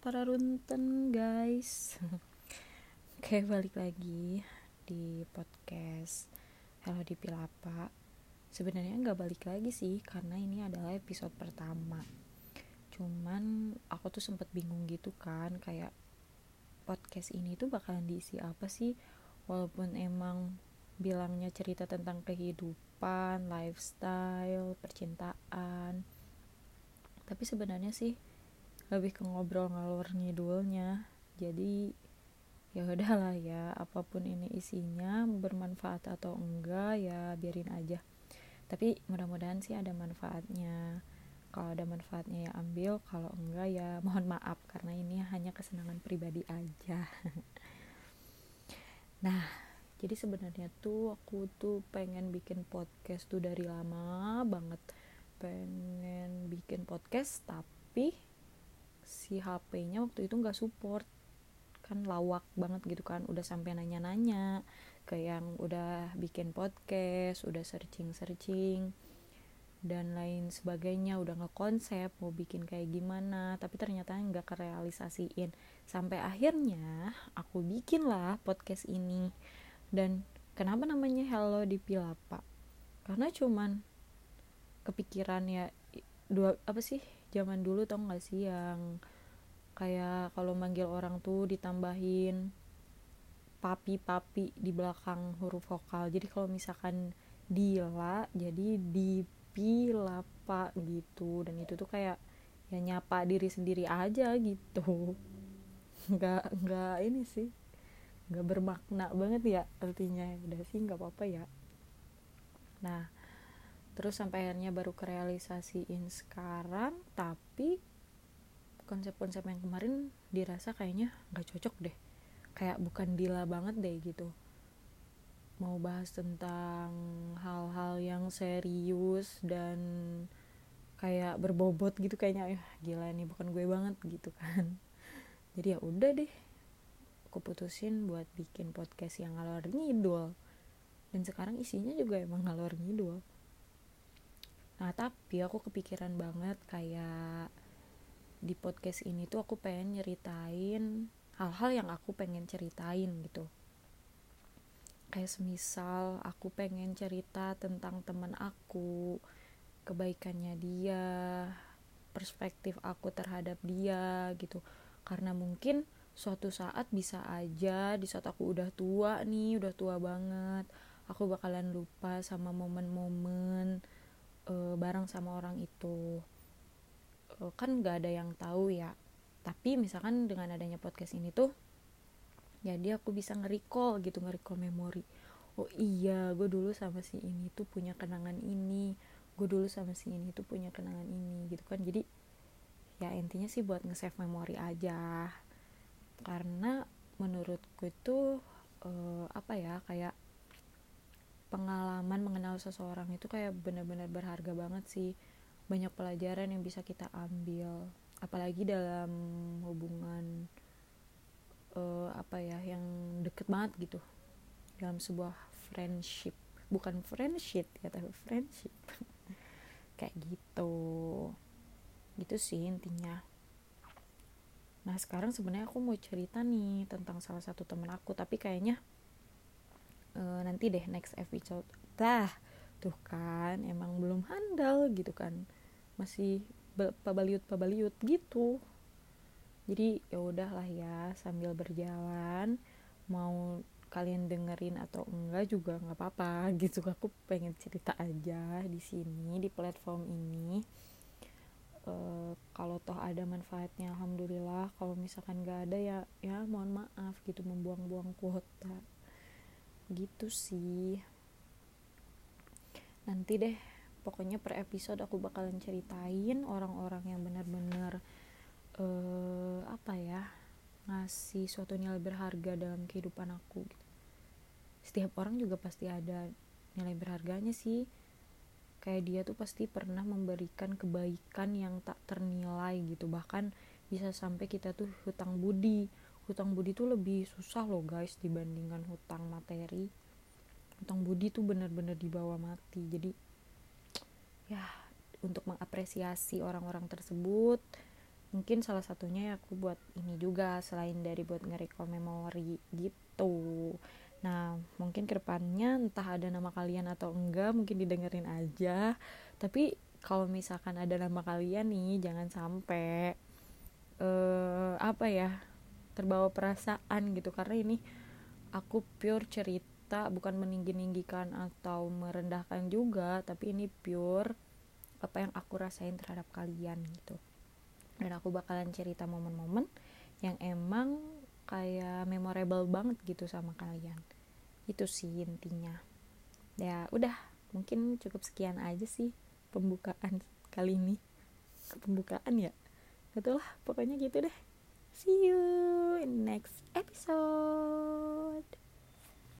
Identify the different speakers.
Speaker 1: para runten guys. Oke balik lagi di podcast Hello di Pilapa. Sebenarnya nggak balik lagi sih Karena ini adalah episode pertama. Cuman aku tuh sempet bingung gitu kan Kayak podcast ini tuh bakalan diisi apa sih? Walaupun emang bilangnya cerita tentang kehidupan, lifestyle, percintaan. Tapi sebenarnya sih lebih ke ngobrol ngalor ngidulnya. Jadi ya udahlah ya apa pun ini isinya bermanfaat atau enggak ya biarin aja. Tapi mudah-mudahan sih ada manfaatnya. Kalau ada manfaatnya ya ambil. Kalau enggak ya mohon maaf karena ini hanya kesenangan pribadi aja. Nah jadi sebenarnya tuh aku tuh pengen bikin podcast tuh dari lama banget. Pengen bikin podcast tapi si HP-nya waktu itu nggak support. Kan lawak banget gitu kan udah sampai nanya-nanya ke yang udah bikin podcast udah searching-searching dan lain sebagainya udah ngekonsep mau bikin kayak gimana tapi ternyata nggak kerealisasiin. Sampai akhirnya aku bikin lah podcast ini. Dan kenapa namanya Hello di Pilapa? Karena cuman kepikiran ya dua apa sih zaman dulu tau gak sih yang kayak kalau manggil orang tuh ditambahin papi papi di belakang huruf vokal. Jadi kalau misalkan dila jadi dipilapa gitu. Dan itu tuh kayak ya nyapa diri sendiri aja gitu. Nggak nggak ini sih nggak bermakna banget ya artinya. Udah sih nggak apa-apa ya. Nah terus sampai akhirnya baru kerealisasiin sekarang tapi konsep-konsep yang kemarin dirasa kayaknya nggak cocok deh. Kayak bukan dila banget deh gitu. Mau bahas tentang hal-hal yang serius dan kayak berbobot gitu kayaknya. Ya gila ini bukan gue banget gitu kan. Jadi ya udah deh aku putusin buat bikin podcast yang ngalor ngidul. Dan sekarang isinya juga emang ngalor ngidul nah tapi aku kepikiran banget kayak di podcast ini tuh aku pengen nyeritain hal-hal yang aku pengen ceritain gitu. Kayak semisal aku pengen cerita tentang teman aku kebaikannya dia perspektif aku terhadap dia gitu. Karena mungkin suatu saat bisa aja di saat aku udah tua nih udah tua banget aku bakalan lupa sama momen-momen bareng sama orang itu. Uh, kan nggak ada yang tahu ya. Tapi misalkan dengan adanya podcast ini tuh jadi aku bisa nge-recall gitu nge-recall memori. Oh iya gue dulu sama si ini tuh punya kenangan ini. Gue dulu sama si ini tuh punya kenangan ini gitu kan. Jadi ya intinya sih buat nge-save memori aja. Karena menurutku itu uh, apa ya kayak pengalaman mengenal seseorang itu kayak benar-benar berharga banget sih. Banyak pelajaran yang bisa kita ambil apalagi dalam hubungan uh, apa ya yang deket banget gitu. Dalam sebuah friendship bukan friendship ya tapi friendship. Kayak gitu. Gitu sih intinya. Nah sekarang sebenarnya aku mau cerita nih tentang salah satu temen aku tapi kayaknya uh, nanti deh next episode. Dah tuh kan emang belum handal gitu kan. Masih pabaliut pabaliut gitu. Jadi ya udahlah ya sambil berjalan mau kalian dengerin atau enggak juga nggak apa-apa gitu. Aku pengen cerita aja di sini di platform ini. Uh, kalau toh ada manfaatnya alhamdulillah. Kalau misalkan nggak ada ya ya mohon maaf gitu membuang-buang kuota gitu sih. Nanti deh pokoknya per episode aku bakalan ceritain orang-orang yang benar-benar uh, apa ya ngasih suatu nilai berharga dalam kehidupan aku gitu. setiap orang juga pasti ada nilai berharganya sih. Kayak dia tuh pasti pernah memberikan kebaikan yang tak ternilai gitu. Bahkan bisa sampai kita tuh hutang budi hutang budi tuh lebih susah loh guys dibandingkan hutang materi. Hutang budi tuh bener-bener dibawa mati. Jadi ya untuk mengapresiasi orang-orang tersebut mungkin salah satunya ya aku buat ini juga selain dari buat nge-recall memori gitu. Nah mungkin ke depannya entah ada nama kalian atau enggak mungkin didengerin aja. Tapi kalau misalkan ada nama kalian nih jangan sampai uh, apa ya terbawa perasaan gitu. Karena ini aku pure cerita bukan meninggi-ninggikan atau merendahkan juga tapi ini pure apa yang aku rasain terhadap kalian gitu. Dan aku bakalan cerita momen-momen yang emang kayak memorable banget gitu sama kalian. Itu sih intinya. Ya udah. Mungkin cukup sekian aja sih pembukaan kali ini. Pembukaan ya? Betul lah pokoknya gitu deh see you in next episode